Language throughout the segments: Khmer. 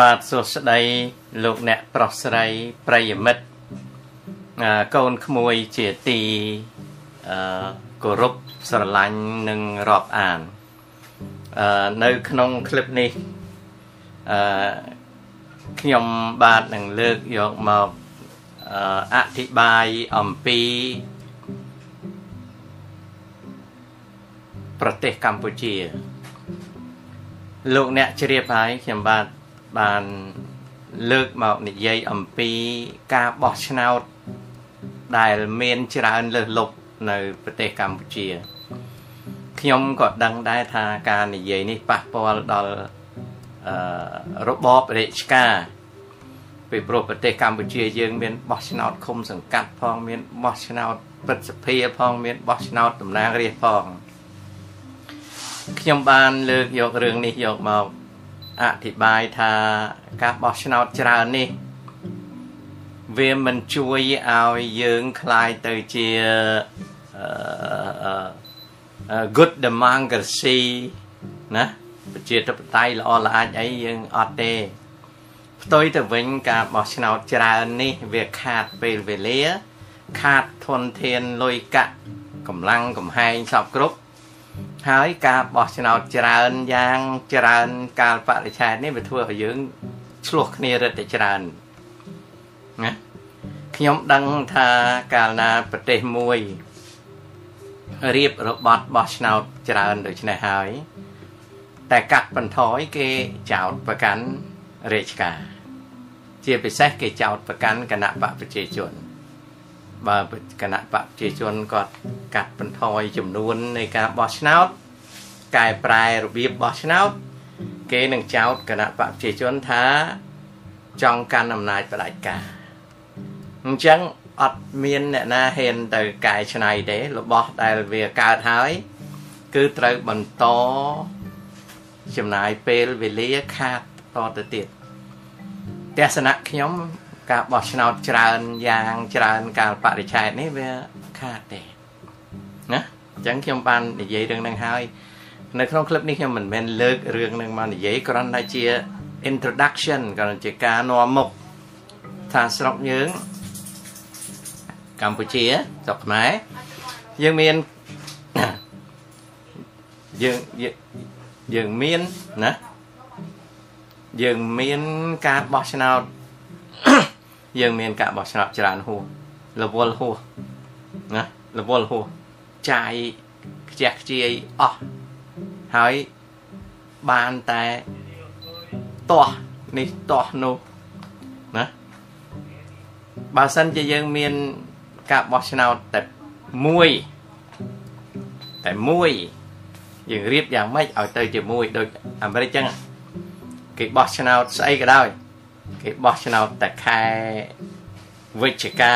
បាទសួស្តីលោកអ្នកប្រុសស្រីប្រិយមិត្តអឺកូនក្មួយជាទីអឺគោរពស្រឡាញ់និងរាប់អានអឺនៅក្នុងคลิปនេះអឺខ្ញុំបាទនឹងលើកយកមកអធិប្បាយអំពីប្រទេសកម្ពុជា លោកអ្នកជ្រាបហើយខ្ញុំបាទ បានលើកមកនិយាយអំពីការបោះឆ្នោតដែលមានច្រើនលើសលប់នៅប្រទេសកម្ពុជាខ្ញុំក៏ដឹងដែរថាការនិយាយនេះប៉ះពាល់ដល់អឺរបបរាជការពីព្រោះប្រទេសកម្ពុជាយើងមានបោះឆ្នោតឃុំសង្កាត់ផងមានបោះឆ្នោតព្រឹទ្ធសភាផងមានបោះឆ្នោតតំណាងរាស្ត្រផងខ្ញុំបានលើកយករឿងនេះយកមក អធិប្បាយថាការបោះឆ្នោតច្រើននេះវាមិនជួយឲ្យយើងคลายទៅជា good democracy ណាប្រជាធិបតេយ្យល្អល្អអាចអីយើងអត់ទេផ្ទុយទៅវិញការបោះឆ្នោតច្រើននេះវាខាតពេលវេលា ខាតធនធានលុយកាក់កម្លាំងកំហែងសពគ្រប់ ហើយការបោះឆ្នោតច្រើនយ៉ាងច្រើនកាលបរិច្ឆេទនេះវាធ្វើឲ្យយើងឆ្លោះគ្នារឹតតែច្រើនណាខ្ញុំដឹងថាកាលណាប្រទេសមួយរៀបរបត់បោះឆ្នោតច្រើនដូច្នេះហើយ តែកាត់បន្ថយគេចោតប្រកាន់រាជការ ជាពិសេសគេចោតប្រកាន់គណៈបកប្រជាជន បើគណៈបកប្រជាជនគាត់កាត់បន្ថយចំនួននៃការបោះឆ្នោតកែប្រែរបៀបបោះឆ្នោតគេនឹងចោទគណៈបកប្រជាជនថាចង់កាន់អំណាចផ្ដាច់ការអញ្ចឹងអត់មានអ្នកណាហ៊ានទៅកែច្នៃទេរបស់ដែលវាកើតហើយ គឺត្រូវបន្តចំណាយពេលវេលាខាតតទៅទៀតទស្សនៈខ្ញុំ ការបោះឆ្នោតច្រើនយ៉ាងច្រើនកាលបរិច្ឆេទនេះវាខាតទេណាអញ្ចឹងខ្ញុំបាននិយាយរឿងហ្នឹងហើយនៅក្នុងคลิปនេះខ្ញុំមិនមែនលើករឿងនឹងមកនិយាយគ្រាន់តែជា introduction គ្រាន់តែជាការនាំមុខថាស្រុកយើងកម្ពុជាស្រុកខ្មែរយើងមានយើងយើងមានណាយើងមានការបោះឆ្នោត យើងមានការបោះឆ្នោតច្រើនហួសរវល់ហួសណារវល់ហួសចាយខ្ជះខ្ជាយអស់ហើយបានតែទាស់នេះទាស់នោះណាបើសិនជាយើងមានការបោះឆ្នោតតែមួយតែមួយយើងរៀបយ៉ាងម៉េចឲ្យទៅជាមួយដូចអាមេរិកចឹងគេបោះឆ្នោតស្អីក៏ដោយ គេបោះឆ្នោតតែខែវិច្ឆិកា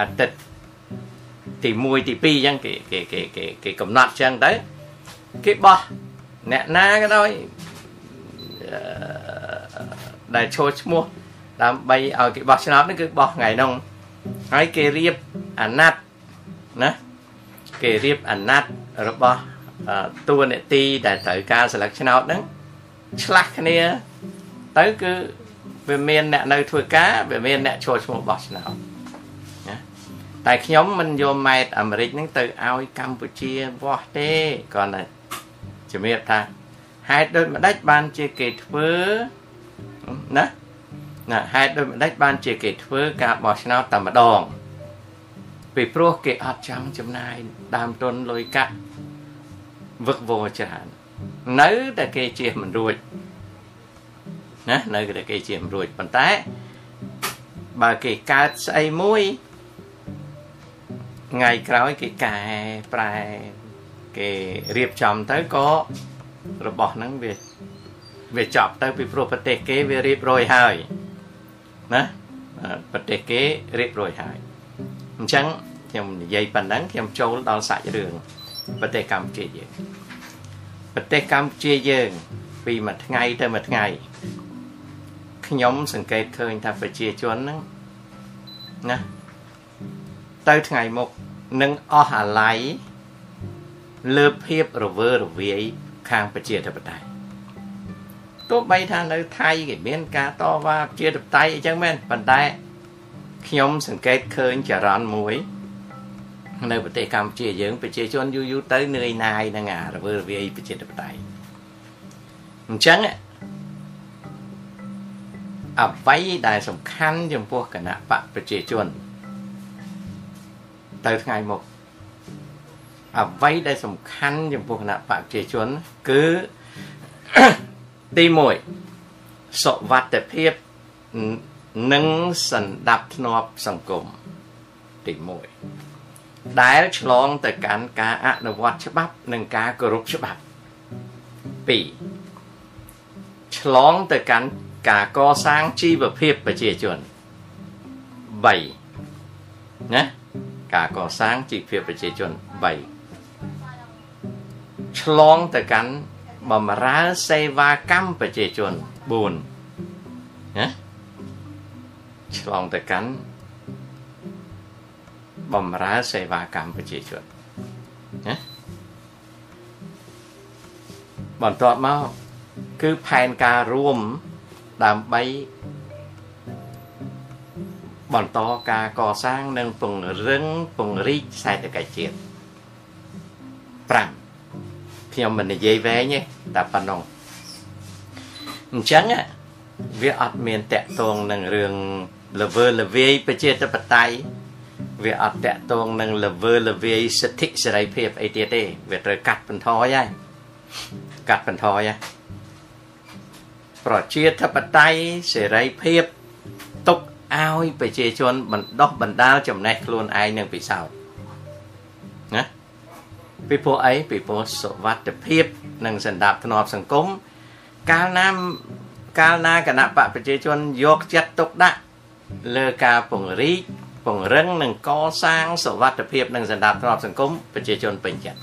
អាទិត្យទី1ទី2អញ្ចឹងគេគេគេគេគេកំណត់អញ្ចឹងទៅគេបោះអ្នកណាក៏ដោយដែលចូលឈ្មោះដើម្បីឲ្យគេបោះឆ្នោតនេះគឺបោះថ្ងៃនោះហើយគេរៀបអាណត្តិណាគេរៀបអាណត្តិរបស់តួនាទីដែលត្រូវការសិលឹកឆ្នោតហ្នឹងឆ្លាស់គ្នាទៅគឺ វាមានអ្នកនៅធ្វើការវាមានអ្នកចូលឈ្មោះបោះឆ្នោតណាតែខ្ញុំមិនយកម៉ែតអាមេរិកហ្នឹងទៅឲ្យកម្ពុជាវាស់ទេគ្រាន់តែជំរាបថាហេតុដូចម្ដេចបានជាគេធ្វើណាណាហេតុដូចម្ដេចបានជាគេធ្វើការបោះឆ្នោតតែម្ដងពីព្រោះគេអត់ចង់ចំណាយដើមទុនលុយកាក់វឹកវរច្រើននៅតែគេជៀសមិនរួច ណានៅតែគេជៀសមិនរួចប៉ុន្តែបើគេកើតស្អីមួយថ្ងៃក្រោយគេកែប្រែគេរៀបចំទៅក៏របស់ហ្នឹងវាវាចប់ទៅពីព្រោះប្រទេសគេវារៀបរយហើយណាប្រទេសគេរៀបរយហើយអញ្ចឹងខ្ញុំនិយាយប៉ុណ្ណឹងខ្ញុំចូលដល់សាច់រឿងប្រទេសកម្ពុជាយើងប្រទេសកម្ពុជាយើងពីមួយថ្ងៃទៅមួយថ្ងៃ ខ្ញុំសង្កេតឃើញថាប្រជាជនហ្នឹងណាទៅថ្ងៃមុខនឹងអស់អាល័យលើភាពរវើរវាយខាងប្រជាធិបតេយ្យទោះបីថានៅថៃគេមានការតវ៉ាជាតបតៃអញ្ចឹងមែនប៉ុន្តែខ្ញុំសង្កេតឃើញចរន្តមួយ នៅប្រទេសកម្ពុជាយើងប្រជាជនយូរយូរទៅនឿយណាយនឹងអារវើរវាយប្រជាធិបតេយ្យអញ្ចឹង អ្វីដែលសំខាន់ចំពោះគណៈបកប្រជាជនទៅថ្ងៃមុខអ្វីដែលសំខាន់ចំពោះគណៈបកប្រជាជនគឺទី1សុវត្ថិភាពនិងសន្តាប់ធ្នាប់សង្គមទី1ដែលឆ្លងទៅកាន់ការអនុវត្តច្បាប់និងការគោរពច្បាប់2ឆ្លងទៅកាន់ ការកសាងជីវភាពប្រជាជន3ណាការកសាងជីវភាពប្រជាជន3ឆ្លងទៅកាន់បំរើសេវាកម្មប្រជាជន4ណាឆ្លងទៅកាន់បំរើសេវាកម្មប្រជាជនណាបន្ទាប់មកគឺផែនការរួម ដើម្បីបន្តការកសាងនិងពង្រឹងពង្រីកសេដ្ឋកិច្ចជាតិ5ខ្ញុំមិននិយាយវែងទេតែប៉ុណ្ណឹងអញ្ចឹងវាអត់មានតកតងនឹងរឿងល្វើល្វាយប្រជាធិបតេយ្យវាអត់តកតងនឹងល្វើល្វាយសិទ្ធិសេរីភាពអីទៀតទេវាត្រូវកាត់បន្ថយហើយកាត់បន្ថយហើយ ប្រជាធិបតេយ្យសេរីភាពទុកឲ្យប្រជាជនបណ្ដោះបណ្ដាលចំណេះខ្លួនឯងនឹងពិសោធន៍ណាពីព្រោះអីពីព្រោះសុវត្ថិភាព និងសន្តិភាពសង្គមកាលណាកាលណាគណៈបកប្រជាជនយកចិត្តទុកដាក់លើការពង្រីកពង្រឹងនិងកសាងសុវត្ថិភាពនិងសន្តិភាពសង្គមប្រជាជនពេញចិត្ត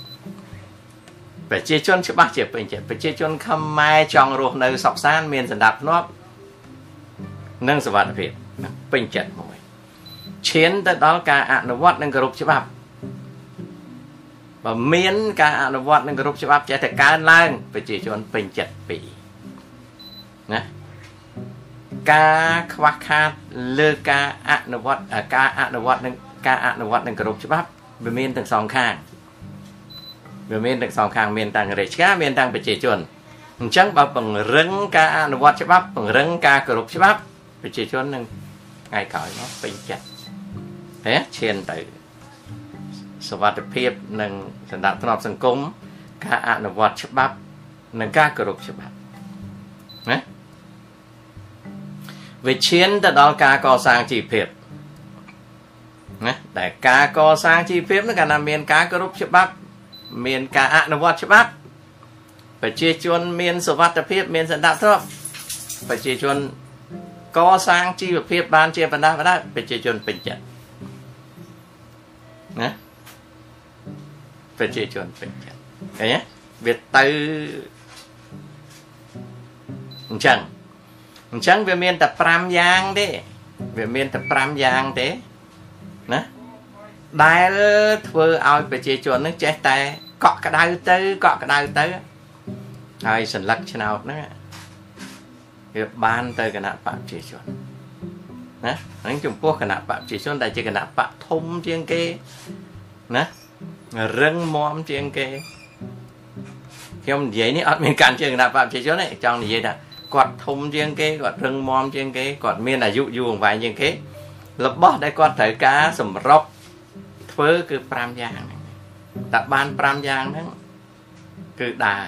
ប្រជាជនច្បាស់ជាពេញចិត្តប្រជាជនខ្មែរចង់រស់នៅសុខសាន្តមានសន្តិភាពនិងសុវត្ថិភាពពេញចិត្តមួយឈានទៅដល់ការអនុវត្តនិងគោរពច្បាប់បើមានការអនុវត្តនិងគោរពច្បាប់ចេះតែកើនឡើងប្រជាជនពេញចិត្តពីរណាការខ្វះខាតលើការអនុវត្តការអនុវត្តនិងការអនុវត្តនិងគោរពច្បាប់វាមានទាំងសងខាង វាមានទាំងសងខាងមានទាំងរាជការមានទាំងប្រជាជនអញ្ចឹងបើពង្រឹងការអនុវត្តច្បាប់ពង្រឹងការគោរពច្បាប់ប្រជាជននឹងថ្ងៃក្រោយមកពេញចិត្តហេឈានទៅសวัสดิភាពនិងសន្តិភាពសង្គមការអនុវត្តច្បាប់និងការគោរពច្បាប់ណាវាឈានទៅដល់ការកសាងជីវភាពណាតែការកសាងជីវភាពនោះកាលណាមានការគោរពច្បាប់ មានការអនុវត្តច្បាប់ប្រជាជនមានសុវត្ថិភាពមានសន្តិភាពប្រជាជនកសាងជីវភាពបានជាបណ្ដាបណ្ដាប្រជាជនពេញចិត្តណាប្រជាជនពេញចិត្តឃើញទេវាទៅអញ្ចឹងអញ្ចឹងវាមានតែ5យ៉ាងទេវាមានតែ5យ៉ាងទេណា ដែលធ្វើឲ្យប្រជាជននឹងចេះតែកក់ក្ដៅទៅកក់ក្ដៅទៅហើយសัญลักษณ์ឆ្នោតហ្នឹងវាបានទៅគណៈបកប្រជាជនណាហ្នឹងចំពោះគណៈបកប្រជាជនដែលជាគណៈបកធំជាងគេណារឹងមាំជាងគេខ្ញុំនិយាយនេះអត់មានការជាគណៈបកប្រជាជនទេចង់និយាយថាគាត់ធំជាងគេគាត់រឹងមាំជាងគេគាត់មានអាយុយូរអង្វែងជាងគេរបស់ដែលគាត់ត្រូវការសម្រុក ធ្វើគឺ5យ៉ាងហ្នឹងតែបាន5យ៉ាងហ្នឹងគឺដើរ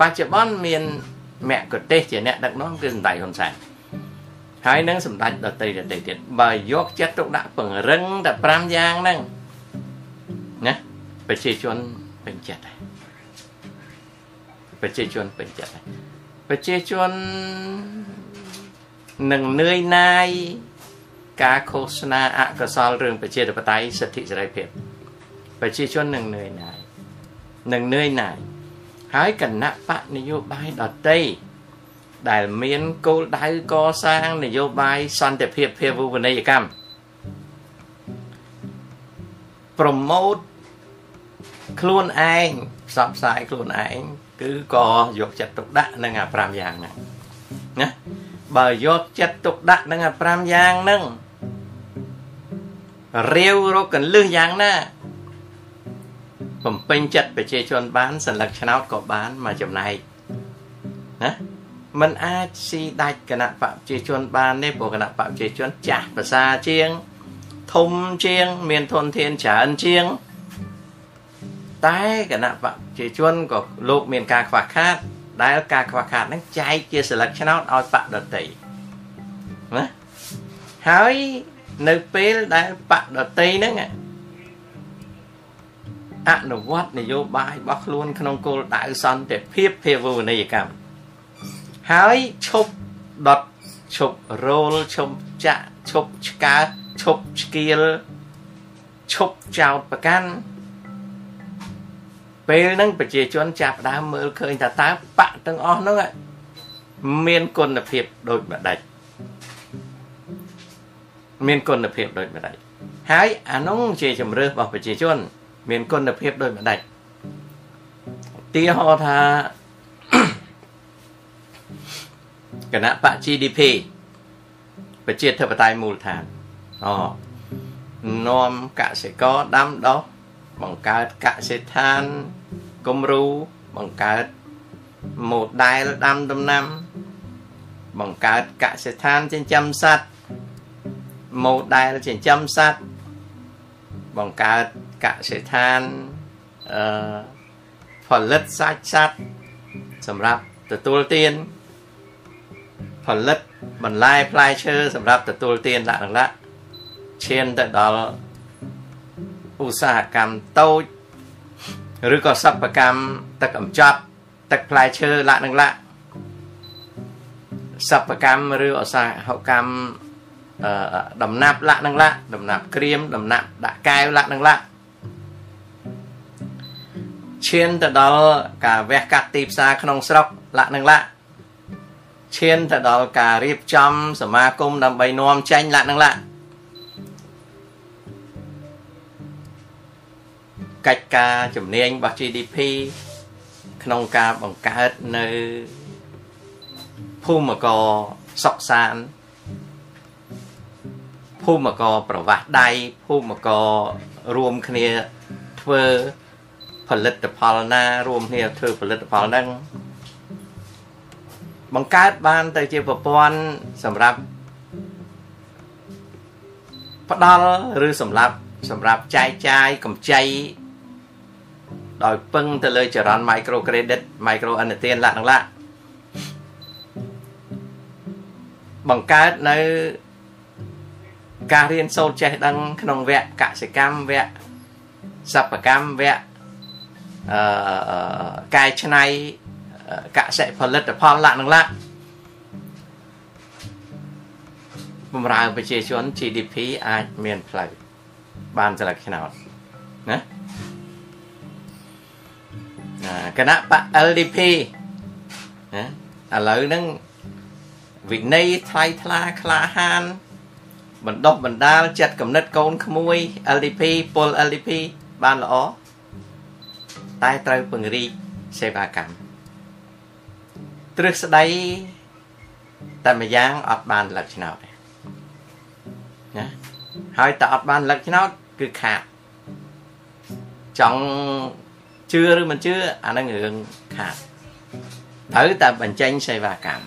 បច្ចុប្បន្នមានមគ្គទេសជាអ្នកដឹកនាំគឺសម្ដេចហ៊ុនសែនហើយនឹងសម្ដេចដតីដតីទៀតបើយកចិត្តទុកដាក់ពង្រឹងតែ5យ៉ាងហ្នឹងណាប្រជាជនពេញចិត្តហើយប្រជាជនពេញចិត្តហើយប្រជាជននឹងនឿយណាយ ការឃោសនាអកុសលរឿងប្រជាធិបតេយ្យសិទ្ធិសេរីភាពប្រជាជននឹងនឿយណាយនឹងនឿយណាយហើយគណៈបកនយោបាយដតីដែលមានគោលដៅកសាងនយោបាយសន្តិភាពភាវូបនីយកម្មប្រម៉ូតខ្លួនឯងផ្សព្វផ្សាយខ្លួនឯងគឺក៏យកចិត្តទុកដាក់នឹងអា5យ៉ាងហ្នឹងណា បើយកចិត្តទុកដាក់នឹងអា5យ៉ាងហ្នឹងរាវរកកលឹះយ៉ាងណាបំពេញចិត្តប្រជាជនបានសัญลักษณ์ឆ្នោតក៏បានមកចំណែកណាมันអាចស៊ីដាច់គណៈបកប្រជាជនបានទេព្រោះគណៈបកប្រជាជនចាស់ភាសាជាងធំជាង មានធនធានច្រើនជាងតែគណៈបកប្រជាជនក៏លោកមានការខ្វះខាត ដែលការខ្វះខាតហ្នឹងចែកជាសិលឹកឆ្នោតឲ្យបកដតីណាហើយនៅពេលដែលបកដតីហ្នឹងអនុវត្តនយោបាយរបស់ខ្លួនក្នុងគោលដៅសន្តិភាពភាវនីយកម្មហើយឈប់ដុតឈប់រោលឈប់ចាក់ឈប់ឆ្កើឈប់ឆ្កៀលឈប់ចោតប្រកាន់ ពេលហ្នឹងប្រជាជនចាប់ដើមមើលឃើញថាតើបកទាំងអស់ហ្នឹងមានគុណភាពដូចម្ដេចមានគុណភាពដូចម្ដេចហើយអានោះជាជំរឿសរបស់ប្រជាជន មានគុណភាពដូចម្ដេចទីហោថាគណៈបក GDP ប្រជាធិបតេយ្យមូលដ្ឋានអូនាំកសិករដាំដុះ បង្កើតកសិដ្ឋានគំរូបង្កើតម៉ូដែលដាំដំណាំ បង្កើតកសិដ្ឋានចិញ្ចឹមសត្វម៉ូដែលចិញ្ចឹមសត្វបង្កើតកសិដ្ឋានអឺផលិតសាច់សត្វសម្រាប់ទទួលទានផលិតបន្លែផ្លែឈើសម្រាប់ទទួលទានលក្ខណៈឈានទៅដល់ ឧស្សាហកម្មតូចឬក៏សិប្បកម្មទឹកអំចត់ទឹកផ្លែឈើលក្ខណៈសិប្បកម្មឬឧស្សាហកម្មដំណាប់លក្ខណៈដំណាប់ក្រៀមដំណាប់ដាក់កែវលក្ខណៈឈានទៅដល់ការវះកាត់ទីផ្សារក្នុងស្រុកលក្ខណៈឈានទៅដល់ការរៀបចំសមាគមដើម្បីនាំចេញលក្ខណៈកិ ច្ចការជំនាញរបស់ GDP ក្នុងការបង្កើតនៅភូមិករសុកសានភូមិករប្រវាស់ដៃភូមិកររួមគ្នាធ្វើផលិតផលណារួមគ្នាធ្វើផលិតផលហ្នឹងបង្កើតបានទៅជាប្រព័ន្ធសម្រាប់ផ្ដល់ឬសម្រាប់សម្រាប់ចែកចាយកម្ចី ដោយពឹងទៅលើចរន្ត micro credit micro អនុទានលក្ខណៈបង្កើតនៅការរៀនសូត្រចេះដឹងក្នុងវគ្គកសិកម្មវគ្គសិប្បកម្មវគ្គអឺកែច្នៃកសិផលិតផលលក្ខណៈបំរើប្រជាជន GDP អាចមានផ្លូវបានចលឹកឆ្នោតណា គណៈបក LDP ណាឥឡូវហ្នឹងវិន័យថ្លៃថ្លាក្លាហាន បណ្ដោះបណ្ដាលចិត្តកំណត់កូនក្មួយ LDP ពល LDP បានល្អតែត្រូវពង្រីកសេវាកម្មទ្រឹស្ដីតែម្យ៉ាងអត់បានលឹកឆ្នោតណាហើយតែអត់បានលឹកឆ្នោតគឺខាតចង់ ជឿឬមិនជឿអានឹងរឿងខាតត្រូវតែបញ្ចេញសេវាកម្ម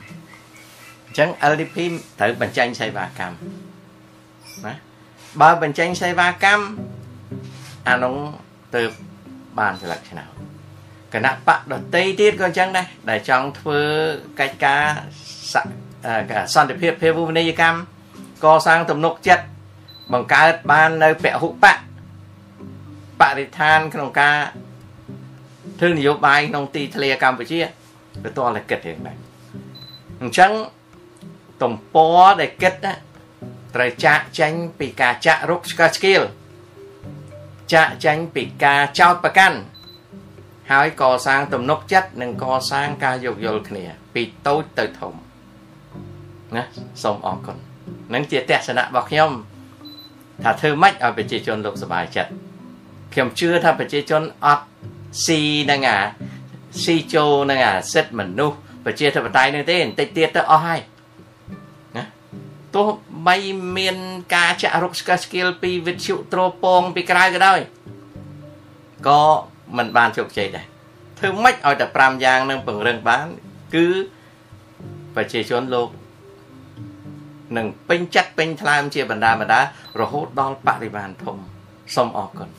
អញ្ចឹង LDP ត្រូវបញ្ចេញសេវាកម្មណាបើបញ្ចេញសេវាកម្មអានោះទៅបានស្លឹកឆ្នោតគណៈបកដតីទៀតក៏អញ្ចឹងដែរដែលចង់ធ្វើកិច្ចការសន្តិភាពភាវូបនីយកម្មកសាងទំនុកចិត្តបង្កើតបាននៅពហុបកបរិស្ថានក្នុងការ ធ្វើនយោបាយក្នុងទីធ្លាកម្ពុជាទៅតតែគិតរឿងហ្នឹងអញ្ចឹងទំព័រដែលគិតណាត្រូវចាក់ចេញពីការចាក់រុកឆ្កស្គៀលចាក់ចេញពីការចោតប្រកាន់ហើយកសាងទំនុកចិត្តនិងកសាងការយោគយល់គ្នា ពីតូចទៅធំណាសូមអរគុណនឹងជាទស្សនៈរបស់ខ្ញុំថាធ្វើម៉េចឲ្យប្រជាជនលោកសប្បាយចិត្តខ្ញុំជឿថាប្រជាជនអត់ ស៊ីនឹងអាស៊ីចូលនឹងអាសិទ្ធិមនុស្សប្រជាធិបតេយ្យនឹងទេបន្តិចទៀតទៅអស់ហើយណាទោះបីមានការចាក់រុកស្កស្គៀលពីវិទ្យុត្រពងពីក្រៅក៏ដោយក៏មិនបានជោគជ័យដែរធ្វើម៉េចឲ្យតែ5យ៉ាងនឹងពង្រឹងបាន គឺប្រជាជនលោកនឹងពេញចិត្តពេញថ្លើមជាបណ្ដាបណ្ដារហូតដល់បរិមាណធំសូមអរគុណ